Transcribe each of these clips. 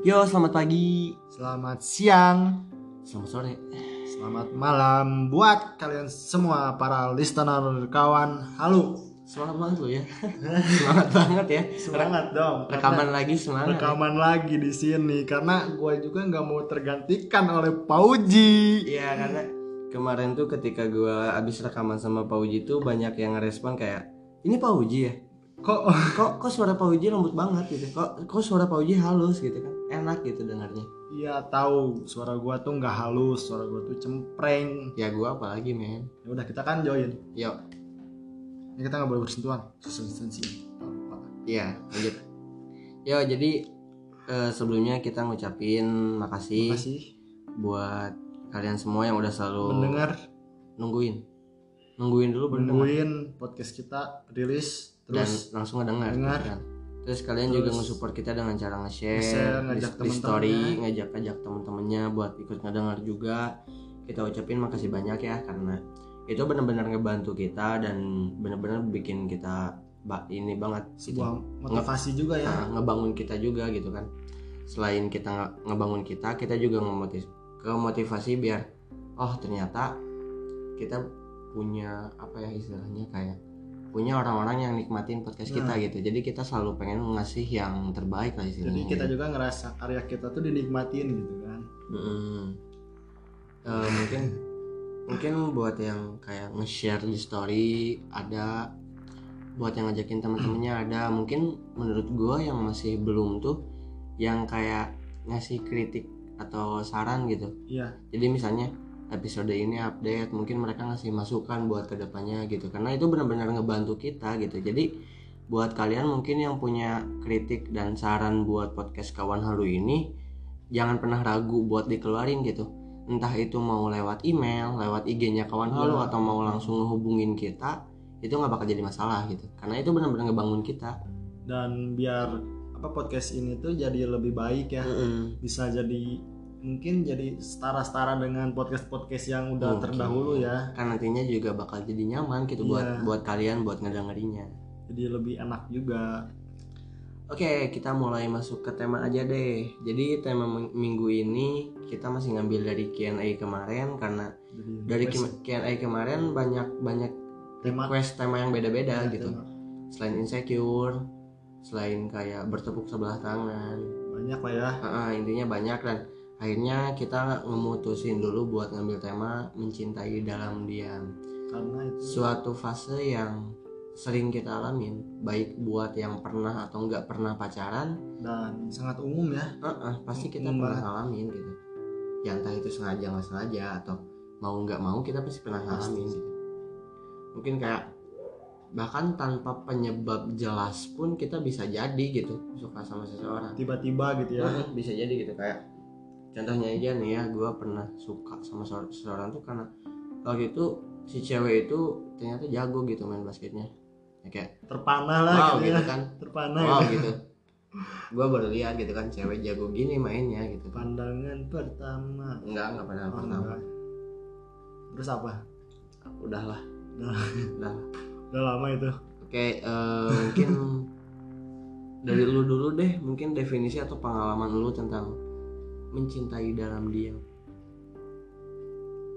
Yo, selamat pagi. Selamat siang, Selamat sore. selamat malam buat kalian semua para listener kawan. Halo. Semangat banget lo ya. semangat banget ya. Semangat dong. Rekaman lagi semangat. ya. Rekaman lagi di sini karena gue juga nggak mau tergantikan oleh Pauji. Iya, karena kemarin tuh ketika gua abis rekaman sama Pak Uji tuh banyak yang ngerespon kayak ini Pak Uji ya. Kok Kok kok suara Pak Uji lembut banget gitu. Kok kok suara Pak Uji halus gitu kan. Enak gitu dengarnya. Iya tahu suara gue tuh nggak halus, suara gue tuh cempreng. Ya gua apalagi men. Ya udah kita kan join. Yuk. Ini kita nggak boleh bersentuhan. Sensi. Lupa. Iya, lanjut. Yo, jadi eh, sebelumnya kita ngucapin makasih, Makasih buat kalian semua yang udah selalu mendengar, nungguin. Nungguin dulu nungguin podcast kita rilis dan terus langsung ngedengar dengar. gitu kan. Terus kalian juga Terus nge-support kita dengan cara nge-share, nge-share, di, ngajak di temen-temennya. story, ngajak-ngajak teman-temannya buat ikut ngedengar juga. Kita ucapin makasih banyak ya karena itu benar-benar ngebantu kita dan benar-benar bikin kita ini banget gitu. sebuah motivasi juga ya. Nah, ngebangun kita juga gitu kan. Selain kita nge- ngebangun kita, kita juga ngemotiv kemotivasi biar oh ternyata kita punya apa ya istilahnya kayak punya orang-orang yang nikmatin podcast kita Nah. gitu. Jadi kita selalu pengen ngasih yang terbaik lah istilahnya. Jadi kita juga ngerasa karya kita tuh dinikmatin gitu kan. Mm-mm. Eh, mungkin mungkin buat yang kayak nge-share di story ada buat yang ngajakin teman-temannya ada mungkin menurut gua yang masih belum tuh yang kayak ngasih kritik atau saran gitu Iya. jadi misalnya episode ini update mungkin mereka ngasih masukan buat ke depannya gitu karena itu benar-benar ngebantu kita gitu jadi buat kalian mungkin yang punya kritik dan saran buat podcast kawan halu ini jangan pernah ragu buat dikeluarin gitu entah itu mau lewat email lewat IG-nya kawan halu Iya. atau mau langsung ngehubungin kita itu nggak bakal jadi masalah gitu karena itu benar-benar ngebangun kita Dan biar apa podcast ini tuh jadi lebih baik ya. Mm-mm. Bisa jadi mungkin jadi setara-setara dengan podcast-podcast yang udah Mungkin. terdahulu ya. kan nantinya juga bakal jadi nyaman gitu buat Iya. buat kalian buat ngedengerinnya Jadi lebih enak juga. Oke, kita mulai masuk ke tema aja deh. Jadi tema ming- minggu ini kita masih ngambil dari Q&A kemarin karena Jadi dari Q&A kemarin banyak banyak tema request tema yang beda-beda ya, gitu. tema. Selain insecure, selain kayak bertepuk sebelah tangan, Banyak lah ya. Ah, ah, intinya banyak dan akhirnya kita memutusin dulu buat ngambil tema mencintai dalam diam. Karena itu Suatu fase yang sering kita alamin, baik buat yang pernah atau nggak pernah pacaran dan sangat umum ya. Heeh, pasti kita Umum pernah banget. ngalamin gitu ya entah itu sengaja nggak sengaja atau mau nggak mau kita pasti pernah Pasti ngalamin sih. gitu mungkin kayak bahkan tanpa penyebab jelas pun kita bisa jadi gitu suka sama seseorang Tiba-tiba gitu ya. Bisa jadi gitu kayak contohnya aja nih ya gue pernah suka sama seor- seseorang tuh karena waktu itu si cewek itu ternyata jago gitu main basketnya ya kayak Terpanah lah wow gitu, gitu ya. kan Terpanah wow gitu. gitu gue baru lihat gitu kan cewek jago gini mainnya gitu Pandangan pertama. enggak enggak pernah Oh, pernah enggak. Terus apa? udahlah Udah. udah Udah lama itu. oke eh, mungkin dari lu dulu deh mungkin definisi atau pengalaman lu tentang mencintai dalam diam?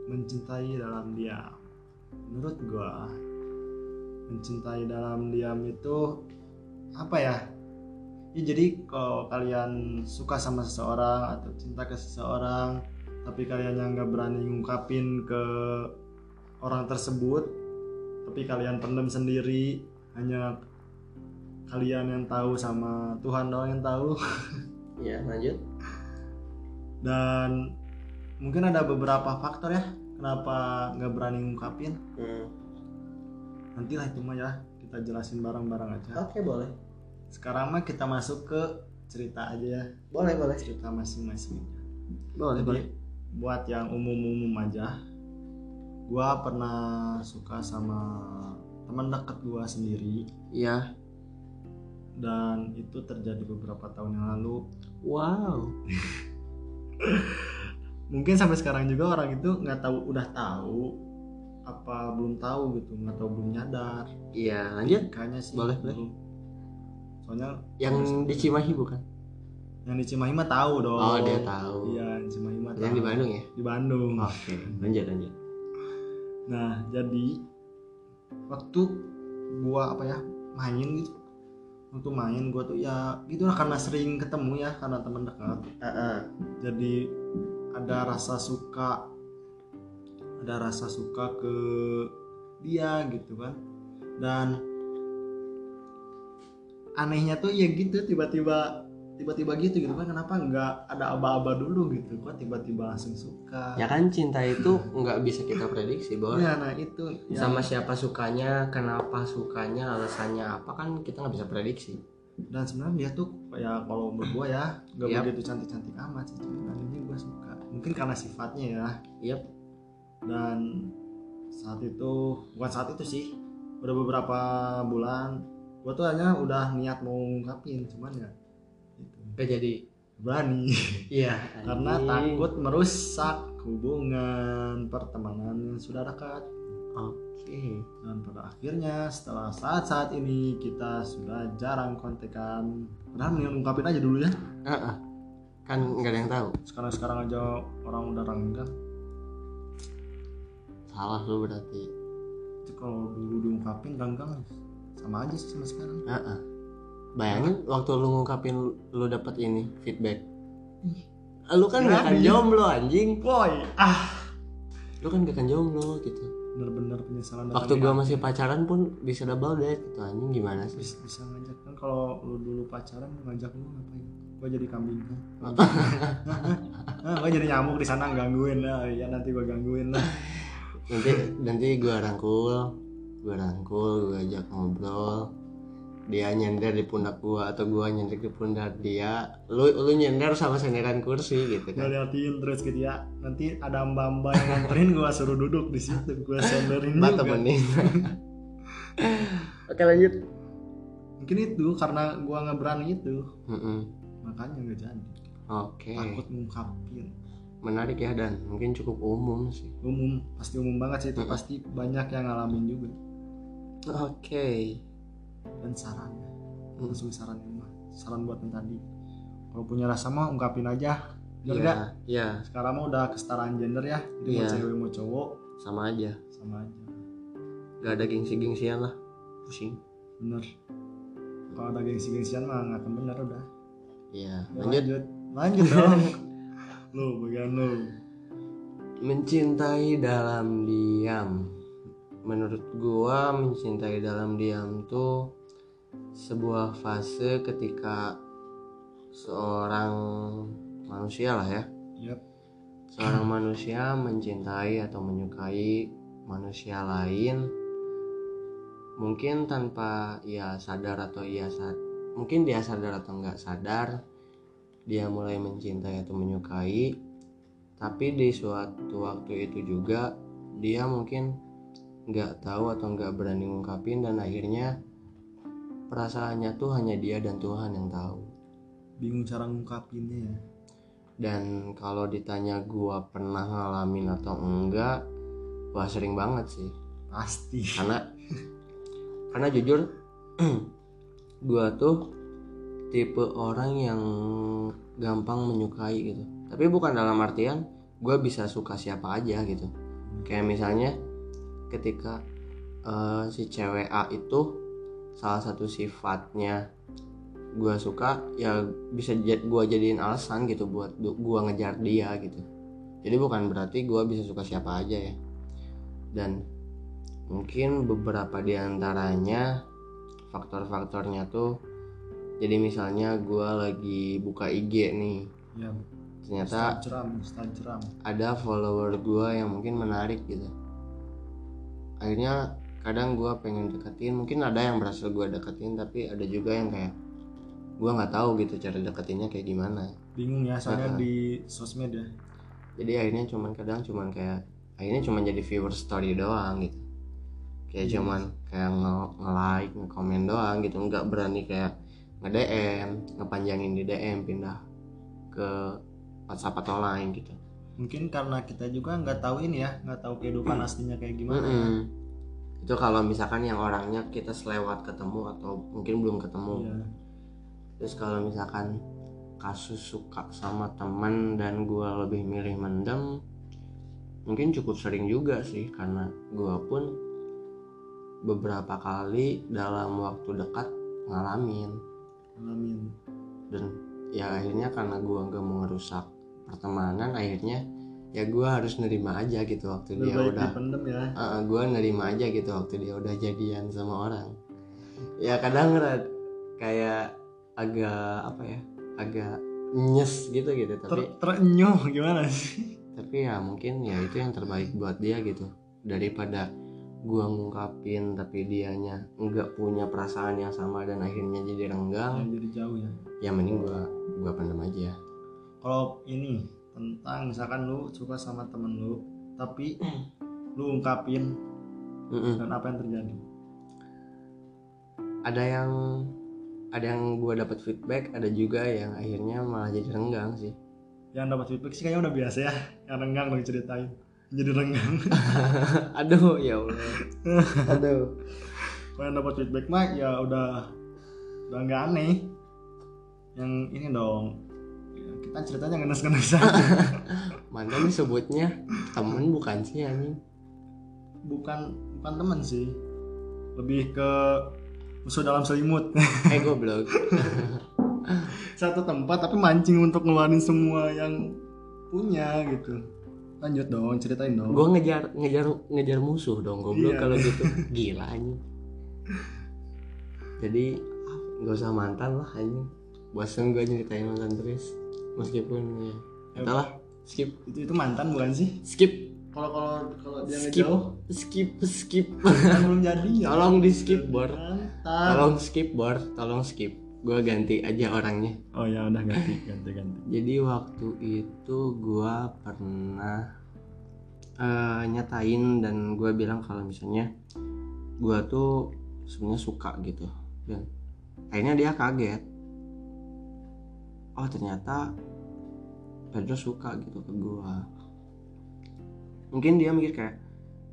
Mencintai dalam diam. Menurut gua mencintai dalam diam itu apa ya? Ya jadi kalau kalian suka sama seseorang atau cinta ke seseorang tapi kalian yang nggak berani ngungkapin ke orang tersebut tapi kalian pendam sendiri hanya kalian yang tahu sama Tuhan doang yang tahu. Ya lanjut dan mungkin ada beberapa faktor ya kenapa nggak berani ngungkapin. Hmm, nantilah itu mah ya kita jelasin bareng-bareng aja. Oke boleh. Sekarang mah kita masuk ke cerita aja ya. Boleh boleh. Cerita masing-masing boleh jadi boleh. buat yang umum-umum aja gua pernah suka sama teman dekat gua sendiri. Iya. Dan itu terjadi beberapa tahun yang lalu. Wow mungkin sampai sekarang juga orang itu nggak tahu udah tahu apa belum tahu gitu nggak tahu belum nyadar. Iya lanjut. Kayaknya sih Boleh, boleh. soalnya yang di Cimahi bukan? Yang di Cimahi mah tahu dong. Oh dia tahu. Iya yang Cimahi mah yang tahu. di Bandung ya? Di Bandung. Oke lanjut lanjut. Nah jadi waktu gua apa ya main gitu waktu main gua tuh ya gitu lah karena sering ketemu ya karena teman dekat. Jadi ada rasa suka ada rasa suka ke dia gitu kan. Dan anehnya tuh ya gitu tiba-tiba tiba-tiba gitu gitu kan kenapa nggak ada aba-aba dulu gitu kok tiba-tiba langsung suka ya kan cinta itu nggak bisa kita prediksi bahwa ya nah itu ya, sama siapa sukanya kenapa sukanya alasannya apa kan kita nggak bisa prediksi dan sebenarnya dia tuh ya kalau menurut gua ya nggak Yap. begitu cantik-cantik amat sih cuman ini gua suka mungkin karena sifatnya ya Yap. dan saat itu bukan saat itu sih udah beberapa bulan gua tuh hanya udah niat mau ngungkapin cuman ya. Gak jadi. Berani. Iya. Karena takut merusak hubungan pertemanan yang sudah dekat oke. Dan pada akhirnya setelah saat-saat ini kita sudah jarang kontekan. Padahal mendingan ungkapin aja dulu ya. Ah, ah. kan nggak ada yang tahu. Sekarang-sekarang aja orang udah renggang salah lu berarti. Itu kalau dulu diungkapin renggang sama aja sih sama sekarang. Ah, ah. Bayangin waktu lu ngungkapin lu dapat ini feedback. Lu kan gak akan jomblo anjing. Boy ah. Lu kan gak akan jomblo gitu. Bener-bener penyesalan waktu gua masih pacaran pun bisa double date gitu anjing gimana sih? Bisa, bisa ngajak kan kalau lu dulu pacaran ngajak lu ngapain? Gua jadi kambing. Kan nah, gua jadi nyamuk di sana gangguin lah. Ya nanti gua gangguin lah. Nanti nanti gua rangkul gua rangkul gua ajak ngobrol dia nyender di pundak gua atau gua nyender di pundak dia lu lu nyender sama senderan kursi gitu kan. Ngeliatin terus gitu ya nanti ada mbak mbak yang nganterin gua suruh duduk di situ gua senderin mbak temenin. Oke lanjut. Mungkin itu karena gua nggak berani itu. Mm-mm. makanya nggak jadi. Oke. Takut ngungkapin menarik ya dan. Mungkin cukup umum sih. Umum pasti umum banget sih itu Mm-mm. pasti banyak yang ngalamin juga. Oke dan Hmm. langsung saran mah saran buat yang tadi kalau punya rasa mah ungkapin aja Bener Iya, nggak? iya, sekarang mah udah kesetaraan gender ya jadi mau Iya. cewek mau cowok sama aja. sama aja Gak ada gengsi-gengsian lah. Pusing. bener kalau ada gengsi-gengsian mah nggak akan bener udah Iya, Ya, lanjut. lanjut lanjut dong lu bagian lu Mencintai dalam diam. Menurut gua mencintai dalam diam tuh sebuah fase ketika seorang manusia lah ya. Yap. Seorang manusia mencintai atau menyukai manusia lain mungkin tanpa ia sadar atau ia sad mungkin dia sadar atau nggak sadar dia mulai mencintai atau menyukai tapi di suatu waktu itu juga dia mungkin nggak tahu atau nggak berani ngungkapin dan akhirnya perasaannya tuh hanya dia dan Tuhan yang tahu. Bingung cara ngungkapinnya ya. Dan kalau ditanya gua pernah ngalamin atau enggak wah sering banget sih. Pasti. Karena karena jujur gua tuh tipe orang yang gampang menyukai gitu. Tapi bukan dalam artian gua bisa suka siapa aja gitu. Kayak misalnya ketika eh, si cewek A itu salah satu sifatnya gua suka ya bisa jad- gua jadiin alasan gitu buat gua ngejar dia gitu. Jadi bukan berarti gua bisa suka siapa aja ya. Dan mungkin beberapa di antaranya faktor-faktornya tuh jadi misalnya gua lagi buka IG nih. Ya ternyata Instagram Instagram ada follower gua yang mungkin menarik gitu akhirnya kadang gua pengen deketin mungkin ada yang berhasil gua deketin tapi ada juga yang kayak gua nggak tahu gitu cara deketinnya kayak gimana. Bingung ya soalnya di sosmed ya. Jadi akhirnya cuman kadang cuman kayak akhirnya cuman jadi viewer story doang gitu. Kayak Iya. cuman kayak nge, nge-like nge-komen doang gitu. Nggak berani kayak nge-DM ngepanjangin di DM pindah ke WhatsApp atau lain gitu mungkin karena kita juga nggak tahu ini ya nggak tahu kehidupan aslinya kayak gimana Mm-mm. itu kalau misalkan yang orangnya kita selewat ketemu atau mungkin belum ketemu. Iya. terus kalau misalkan kasus suka sama teman dan gue lebih milih mendem mungkin cukup sering juga sih karena gue pun beberapa kali dalam waktu dekat ngalamin. Ngalamin. Dan ya akhirnya karena gue nggak mau ngerusak pertemanan akhirnya ya gue harus nerima aja gitu waktu lebih dia udah. ya. Gue nerima aja gitu waktu dia udah jadian sama orang. Ya kadang Rad, kayak agak apa ya agak nyes gitu gitu Ter tapi terenyuh gimana sih? Tapi ya mungkin ya itu yang terbaik buat dia gitu. Daripada gua ngungkapin tapi dianya nggak punya perasaan yang sama dan akhirnya jadi renggang yang jadi jauh ya? ya mending gua gua pendam aja kalau ini tentang misalkan lu suka sama temen lu tapi lu ungkapin Mm-mm. dan apa yang terjadi? Ada yang ada yang gua dapat feedback ada juga yang akhirnya malah jadi renggang sih. Yang dapat feedback sih kayaknya udah biasa ya yang renggang dong ceritain jadi renggang. Aduh ya allah. Aduh. Kalau yang dapat feedback mah ya udah udah nggak aneh. Yang ini dong kita ceritanya ngenes-ngenes aja mantan disebutnya temen bukan sih anjing? Bukan bukan temen sih. Lebih ke musuh dalam selimut. Eh goblok. Satu tempat tapi mancing untuk ngeluarin semua yang punya gitu. Lanjut dong ceritain dong. Gue ngejar ngejar ngejar musuh dong goblok Iya. kalau gitu. Gila anjing. Jadi nggak usah mantan lah anjing. Bosan gue nyeritain mantan terus meskipun ya. Entahlah. Skip. Itu itu mantan bukan sih? Skip. Kalau kalau kalau dia skip. ngejauh. Skip skip. Kan belum jadi. Ya tolong di skip mantan. Tolong skip bor. Tolong skip. Gue ganti aja orangnya. Oh ya udah ganti ganti ganti. Jadi waktu itu gue pernah eh, nyatain dan gue bilang kalau misalnya gue tuh sebenarnya suka gitu. Dan akhirnya dia kaget oh ternyata Pedro suka gitu ke gue mungkin dia mikir kayak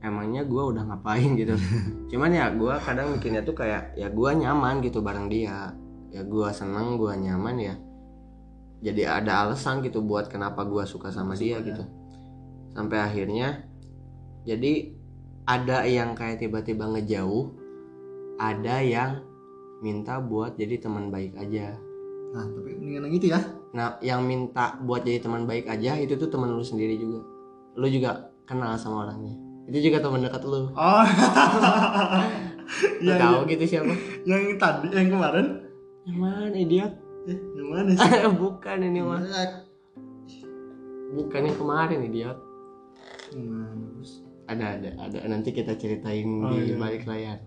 emangnya gue udah ngapain? gitu. Cuman ya gue kadang mikirnya tuh kayak ya gue nyaman gitu bareng dia. Ya gue seneng gue nyaman ya. Jadi ada alasan gitu buat kenapa gue suka sama dia gitu. Sampai akhirnya jadi ada yang kayak tiba-tiba ngejauh ada yang minta buat jadi teman baik aja nah tapi mendingan yang itu ya. Nah yang minta buat jadi teman baik aja itu tuh teman lu sendiri juga. Lu juga kenal sama orangnya. Itu juga teman dekat lu. Oh. Ya, tahu gitu siapa? Yang tadi yang kemarin? Yang mana idiot? Eh, yang mana sih? Bukan ini mah bukan yang kemarin idiot. Yang mana bos? Ada ada ada. Nanti kita ceritain Oh, di iya. balik layar.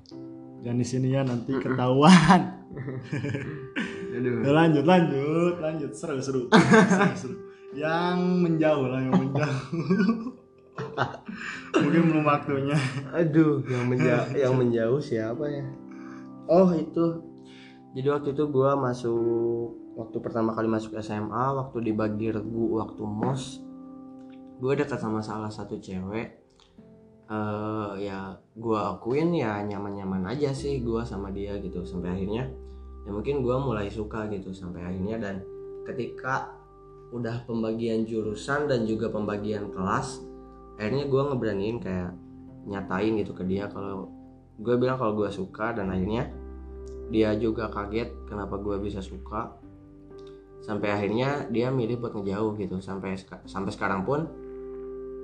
Dan di sini ya nanti ketahuan aduh. Ya, lanjut lanjut lanjut. Seru seru. Seru, seru. yang menjauh lah yang menjauh. Mungkin belum waktunya. Aduh yang menjauh yang menjauh siapa ya? Oh itu. Jadi waktu itu gua masuk waktu pertama kali masuk SMA waktu dibagi regu waktu mos gue dekat sama salah satu cewek. Eh ya gua akuin ya nyaman-nyaman aja sih gua sama dia gitu sampai akhirnya ya mungkin gua mulai suka gitu sampai akhirnya dan ketika udah pembagian jurusan dan juga pembagian kelas akhirnya gua ngeberaniin kayak nyatain gitu ke dia kalau gue bilang kalau gue suka dan akhirnya dia juga kaget kenapa gue bisa suka. Sampai akhirnya dia milih buat ngejauh gitu. Sampai sampai sekarang pun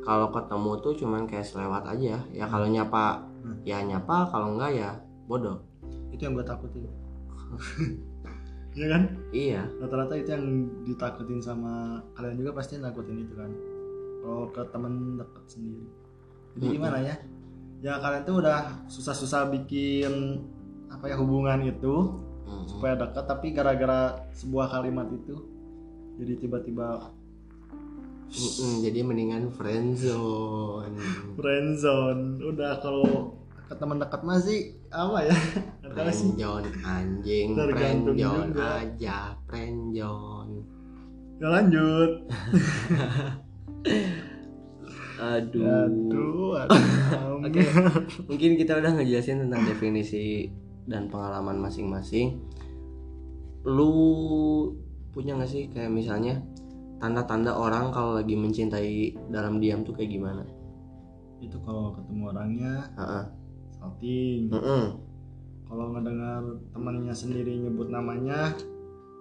kalau ketemu tuh cuman kayak selewat aja. Ya kalau nyapa Hmm. ya nyapa kalau enggak ya bodoh. Itu yang gue takutin Iya kan? Iya. Rata-rata itu yang ditakutin sama kalian juga pasti nakutin itu kan. Kalau ke temen dekat sendiri. Jadi Mm-mm. gimana ya? Ya kalian tuh udah susah-susah bikin apa ya hubungan itu Mm-mm. supaya dekat tapi gara-gara sebuah kalimat itu jadi tiba-tiba Mm-mm, jadi mendingan friendzone. Friendzone. Udah kalau ke teman dekat masih apa ya? Sih. friendzone anjing Tergantung juga. aja friendzone ya lanjut. Aduh. Aduh aduh Oke. mungkin kita udah ngejelasin tentang definisi dan pengalaman masing-masing. Lu punya nggak sih kayak misalnya tanda-tanda orang kalau lagi mencintai dalam diam tuh kayak gimana? Itu kalau ketemu orangnya. Heeh. Salting Mm-mm. kalau ngedengar temannya sendiri nyebut namanya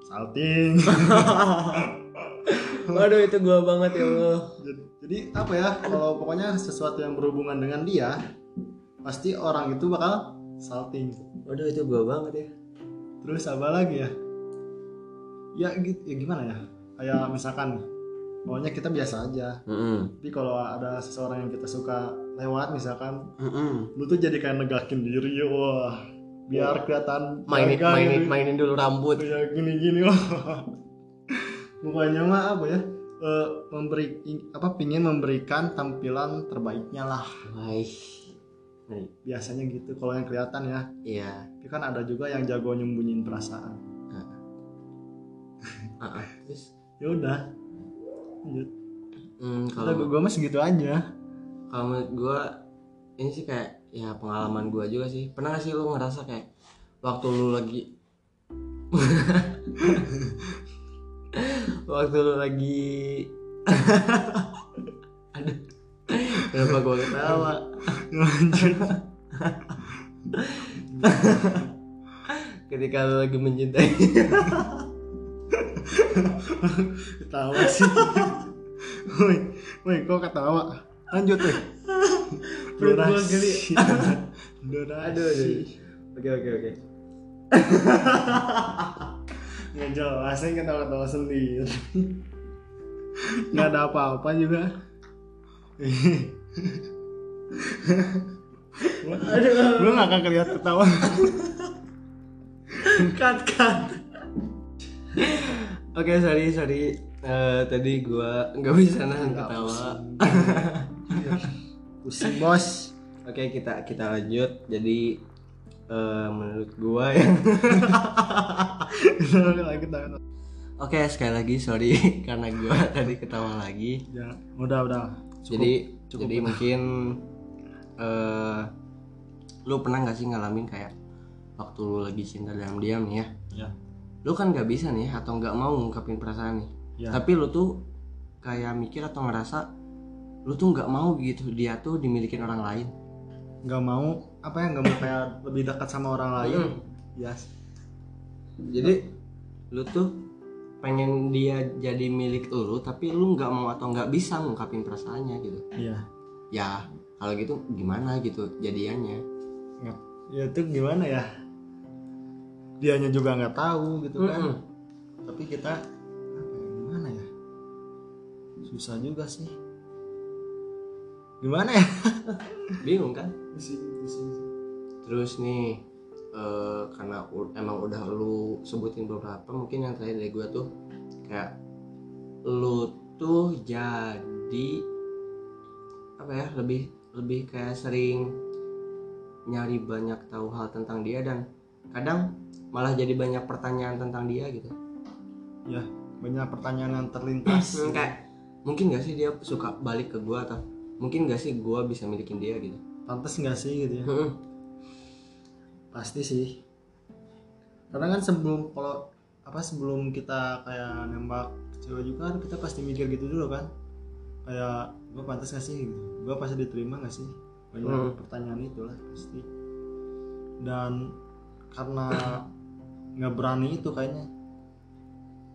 salting Waduh itu gua banget ya Allah. jadi, apa ya kalau pokoknya sesuatu yang berhubungan dengan dia pasti orang itu bakal salting Waduh itu gua banget ya. terus apa lagi ya ya gitu ya gimana ya kayak misalkan pokoknya kita biasa aja Mm-mm. tapi kalau ada seseorang yang kita suka lewat misalkan Mm-mm. lu tuh jadi kayak negakin diri wah biar kelihatan Mainin mainin gitu. mainin dulu rambut. ya gini gini wah bukannya mah apa ya eh, memberi apa pingin memberikan tampilan terbaiknya lah Baik. Biasanya gitu kalau yang kelihatan ya Iya. tapi kan ada juga yang jago nyembunyiin perasaan Ah, ah. Terus ya udah lanjut hmm, kalau kalau gue mah segitu aja kalau menurut gua ini sih kayak ya pengalaman gua juga sih. Pernah gak sih lu ngerasa kayak waktu lu lagi waktu lu lagi aduh kenapa gua ketawa? Lanjut. Ketika lu lagi mencintai ketawa sih. Woi woi kok ketawa lanjut geli. durasi. aduh aduh oke oke oke. Nggak jelas saya ketawa sendiri. Nggak ada apa-apa juga. Gue nggak akan kelihatan ketawa. Cut cut. Oke sorry sorry. Eh, tadi gua nggak bisa nahan ketawa pusing bos. Oke kita kita lanjut. Jadi eh, menurut gua ya. Ketawa oke sekali lagi sorry karena gua tadi ketawa lagi. Jangan, udah udah. Cukup. jadi cukup jadi udah. mungkin eh lu pernah nggak sih ngalamin kayak waktu lu lagi cinta dalam diam nih ya? Ya. Lu kan nggak bisa nih atau nggak mau ngungkapin perasaan nih. Ya. Tapi lu tuh kayak mikir atau ngerasa lu tuh nggak mau gitu dia tuh dimilikin orang lain. Nggak mau apa ya nggak mau kayak lebih dekat sama orang lain. Hmm. ya jadi lu tuh pengen dia jadi milik lu tapi lu nggak mau atau nggak bisa ngungkapin perasaannya gitu. Iya. Ya kalau gitu gimana gitu jadiannya? Nggak- ya itu gimana ya? Dianya juga nggak tahu gitu kan. Mm-mm. tapi kita apa ya, gimana ya? Susah juga sih gimana ya? Bingung kan? Terus nih eh, karena emang udah lu sebutin beberapa mungkin yang terakhir dari gue tuh kayak lu tuh jadi apa ya lebih lebih kayak sering nyari banyak tahu hal tentang dia dan kadang malah jadi banyak pertanyaan tentang dia gitu. Ya banyak pertanyaan yang terlintas. Kayak mungkin gak sih dia suka balik ke gue atau mungkin gak sih gue bisa milikin dia gitu. Pantas nggak sih gitu ya? Hmm, pasti sih. Karena kan sebelum kalau apa sebelum kita kayak nembak cewek juga kan kita pasti mikir gitu dulu kan. Kayak gue pantas gak sih gitu? Gue pasti diterima gak sih? Banyak Hmm. pertanyaan itulah pasti. Dan karena nggak berani itu kayaknya.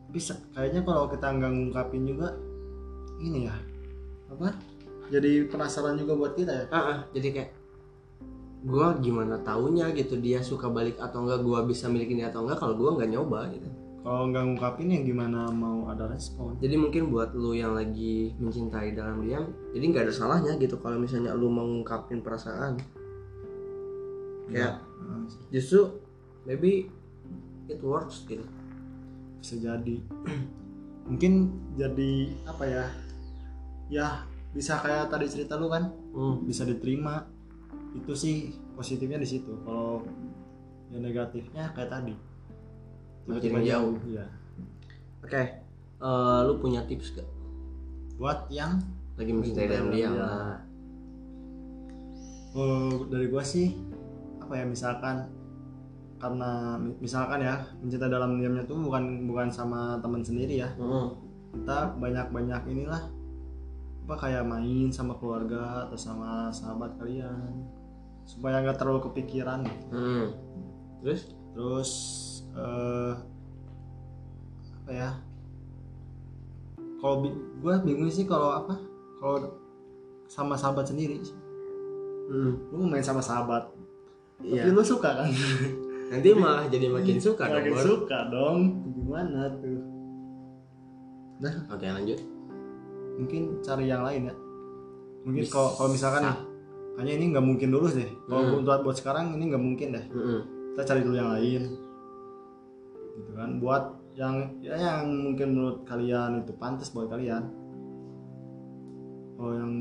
Bisa kayaknya kalau kita nggak ngungkapin juga ini ya apa jadi penasaran juga buat kita ya? Ah, ah, jadi kayak gua gimana taunya gitu dia suka balik atau enggak gua bisa milikin dia atau enggak kalau gua nggak nyoba gitu. Kalau nggak ngungkapin ya gimana mau ada respon? Jadi mungkin buat lu yang lagi mencintai dalam diam jadi nggak ada salahnya gitu kalau misalnya lu mau ngungkapin perasaan. Kayak Nah, justru maybe it works gitu. Bisa jadi. Mungkin jadi apa ya ya bisa kayak tadi cerita lu kan? Hmm. bisa diterima. Itu sih positifnya di situ. Kalau yang negatifnya kayak tadi. Makin jauh. ya oke Eh, lu punya tips gak? Buat yang lagi mencintai dalam diam Iya. nah, eh, dari gua sih apa ya misalkan karena mi- misalkan ya mencinta dalam diamnya tuh bukan bukan sama teman sendiri ya. Mm-mm. kita banyak banyak inilah apa kayak main sama keluarga atau sama sahabat kalian. Supaya nggak terlalu kepikiran Mm. terus? Terus eh apa ya? Kalau bi- gue bingung sih kalau apa? Kalau sama sahabat sendiri Mm. lu main sama sahabat Iya. tapi lu suka kan? Nanti malah jadi makin suka dong makin suka dong. Gimana tuh? Nah. Oke lanjut mungkin cari yang lain ya. Mungkin kalau kalau misalkan nih kayaknya ini nggak mungkin dulu deh. Kalau Hmm. buat buat sekarang ini nggak mungkin deh. Mm-mm. kita cari dulu yang lain. Gitu kan. Buat yang ya yang mungkin menurut kalian itu pantas buat kalian. Kalau yang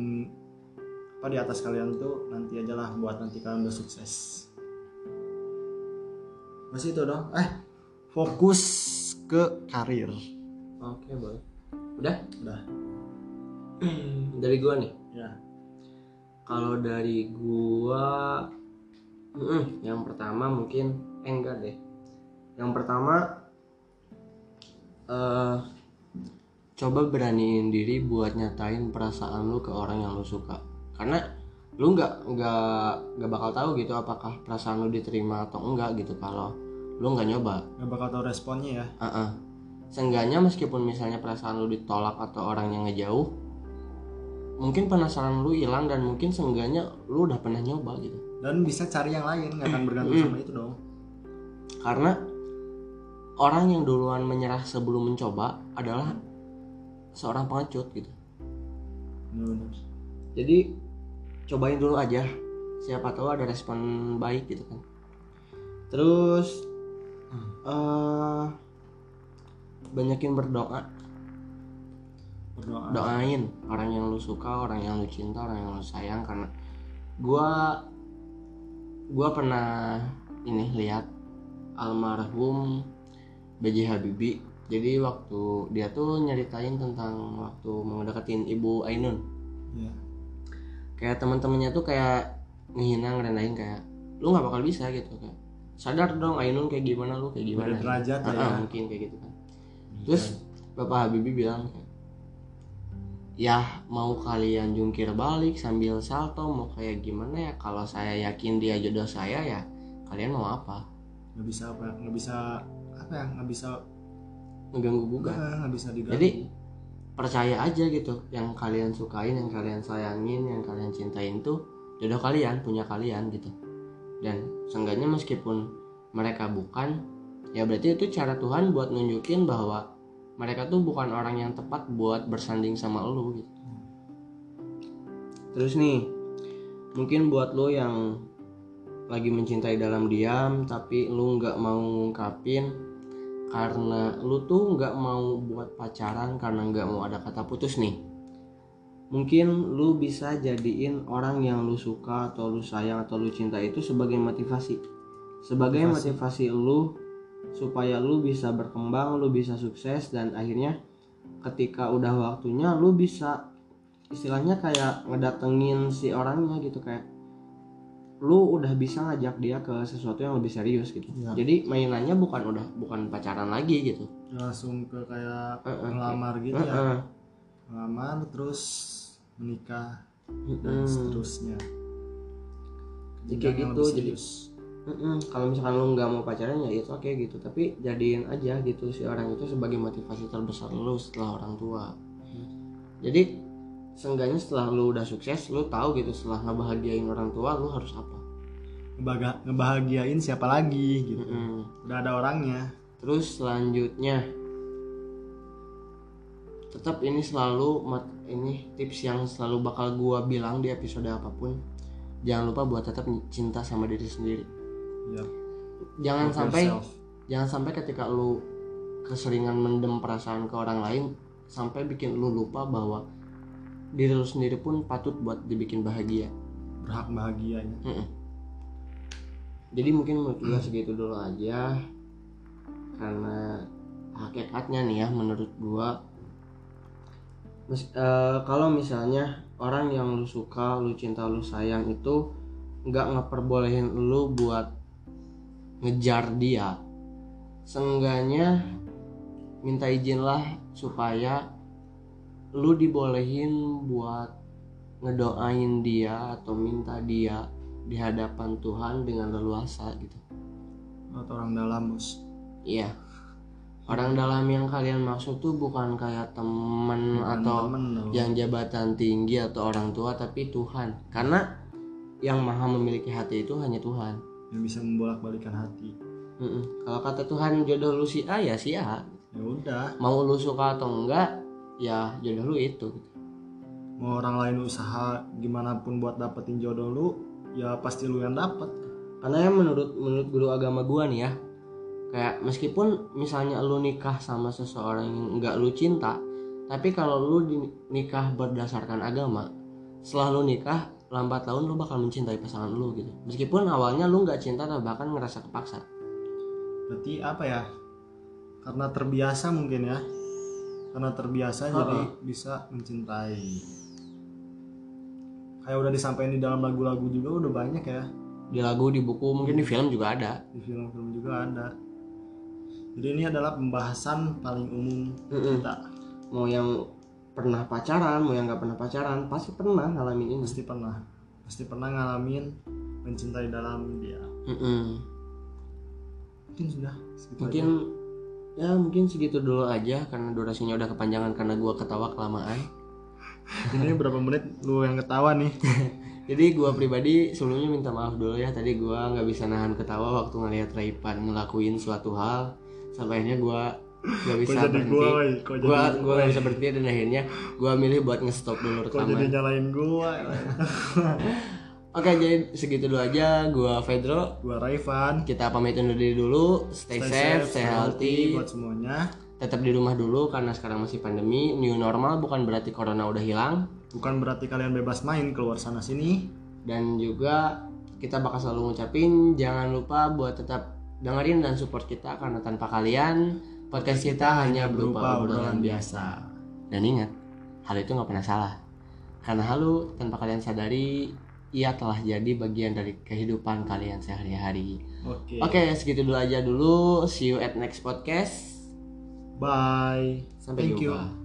apa di atas kalian tuh nanti aja lah buat nanti kalian udah sukses masih itu dong. Eh fokus ke karir. Oke boleh. Udah? Udah dari gua nih? Ya. Kalau dari gua mm, yang pertama mungkin eh, enggak deh. Yang pertama eh coba beraniin diri buat nyatain perasaan lu ke orang yang lu suka. Karena lu nggak nggak nggak bakal tahu gitu apakah perasaan lu diterima atau enggak gitu kalau lu nggak nyoba. Nggak bakal tahu responnya ya. Heeh. Seenggaknya meskipun misalnya perasaan lu ditolak atau orang yang ngejauh, mungkin penasaran lu hilang dan mungkin seenggaknya lu udah pernah nyoba gitu. dan bisa cari yang lain nggak akan bergantung Hmm. sama itu dong Karena orang yang duluan menyerah sebelum mencoba adalah seorang pengecut gitu. bener-bener Jadi cobain dulu aja. Siapa tahu ada respon baik gitu kan. Terus eh banyakin berdoa berdoa. Doain orang yang lu suka orang yang lu cinta orang yang lu sayang karena gua gua pernah ini lihat almarhum B.J. Habibie. Jadi waktu dia tuh nyeritain tentang waktu mau deketin ibu Ainun. Ya kayak teman-temannya tuh kayak ngehina ngerendahin kayak lu nggak bakal bisa gitu kayak. Sadar dong Ainun kayak gimana lu kayak gimana Beda derajat lah ah, ya. mungkin kayak gitu kan. Terus Bapak Habibie bilang kayak, ya mau kalian jungkir balik sambil salto mau kayak gimana ya? Kalau saya yakin dia jodoh saya ya kalian mau apa? Nggak bisa apa nggak bisa apa ya? Nggak bisa ngeganggu gugat. Nggak nggak bisa diganggu. Jadi percaya aja gitu. Yang kalian sukain yang kalian sayangin yang kalian cintain tuh jodoh kalian punya kalian gitu. Dan seenggaknya meskipun mereka bukan ya berarti itu cara Tuhan buat nunjukin bahwa mereka tuh bukan orang yang tepat buat bersanding sama lo gitu. Terus nih mungkin buat lo yang lagi mencintai dalam diam tapi lu nggak mau ngungkapin karena lu tuh nggak mau buat pacaran karena nggak mau ada kata putus nih. Mungkin lu bisa jadiin orang yang lu suka atau lu sayang atau lu cinta itu sebagai motivasi. Sebagai motivasi, lu supaya lu bisa berkembang lu bisa sukses dan akhirnya ketika udah waktunya lu bisa istilahnya kayak ngedatengin si orangnya gitu kayak lu udah bisa ngajak dia ke sesuatu yang lebih serius gitu Ya. jadi mainannya bukan udah bukan pacaran lagi gitu langsung ke kayak Eh, eh, ngelamar gitu ya Heeh. ngelamar terus menikah dan Mm-mm. seterusnya Jadi kayak gitu, jadi- serius. Mm-mm. kalau misalkan lu nggak mau pacaran ya itu oke gitu. Tapi jadiin aja gitu si orang itu sebagai motivasi terbesar lu setelah orang tua. Jadi seenggaknya setelah lu udah sukses lu tahu gitu setelah ngebahagiain orang tua lu harus apa? Ngebaga- ngebahagiain siapa lagi gitu. Mm-mm. udah ada orangnya. Terus selanjutnya tetap ini selalu ini tips yang selalu bakal gua bilang di episode apa pun. Jangan lupa buat tetap cinta sama diri sendiri ya. Jangan Love sampai yourself. jangan sampai ketika lu keseringan mendem perasaan ke orang lain sampai bikin lu lupa bahwa diri lu sendiri pun patut buat dibikin bahagia. Berhak bahagianya. Mm-mm. jadi mungkin menurut gua segitu dulu aja. Karena hakikatnya nih ya menurut gua. Mes- eh, kalau misalnya orang yang lu suka lu cinta lu sayang itu nggak ngeperbolehin lu buat ngejar dia. Seenggaknya minta izinlah supaya lu dibolehin buat ngedoain dia atau minta dia di hadapan Tuhan dengan leluasa gitu. Atau orang dalam bos. Iya. Orang dalam yang kalian maksud tuh bukan kayak temen atau temen yang jabatan tinggi atau orang tua tapi Tuhan. Karena yang maha memiliki hati itu hanya Tuhan yang bisa membolak-balikan hati. Mm-mm. kalau kata Tuhan jodoh lu si A ya si A. Ya udah. Mau lu suka atau enggak ya jodoh lu itu. Mau orang lain usaha gimana pun buat dapetin jodoh lu ya pasti lu yang dapet. Karena ya menurut menurut guru agama gua nih ya kayak meskipun misalnya lu nikah sama seseorang yang enggak lu cinta tapi kalau lu nikah berdasarkan agama setelah lu nikah lambat laun lu bakal mencintai pasangan lu gitu. Meskipun awalnya lu nggak cinta atau bahkan ngerasa kepaksa. Berarti apa ya? Karena terbiasa mungkin ya. Karena terbiasa jadi bisa mencintai. Kayak udah disampaikan di dalam lagu-lagu juga udah banyak ya. Di lagu di buku mungkin di film juga ada. Di film-film juga ada. Jadi ini adalah pembahasan paling umum Mm-mm. kita. Mau yang pernah pacaran mau yang nggak pernah pacaran pasti pernah ngalamin ini. Pasti pernah. Pasti pernah ngalamin mencintai dalam dia. Mm-mm. mungkin sudah segitu mungkin ya mungkin segitu dulu aja karena durasinya udah kepanjangan karena gua ketawa kelamaan. Aja. ini berapa menit lu yang ketawa nih? Jadi gua pribadi sebelumnya minta maaf dulu ya tadi gua nggak bisa nahan ketawa waktu ngelihat Raipan ngelakuin suatu hal sampai akhirnya gua nggak bisa kok jadi berhenti. gua woy? kok jadi gua gua nggak bisa berhenti dan akhirnya gua milih buat ngestop dulu kok jadi rekaman nyalain gua? Oke jadi segitu dulu aja. Gua Pedro gua Raifan. Kita pamit undur diri dulu. Stay, safe, stay healthy buat semuanya. Tetap di rumah dulu karena sekarang masih pandemi. New normal bukan berarti corona udah hilang. Bukan berarti kalian bebas main keluar sana sini. Dan juga kita bakal selalu ngucapin jangan lupa buat tetap dengerin dan support kita karena tanpa kalian podcast kita hanya berupa obrolan biasa. dan ingat hal itu nggak pernah salah. Karena halu tanpa kalian sadari ia telah jadi bagian dari kehidupan kalian sehari-hari. Oke. Oke segitu dulu aja dulu. See you at next podcast. Bye. Sampai Thank you. jumpa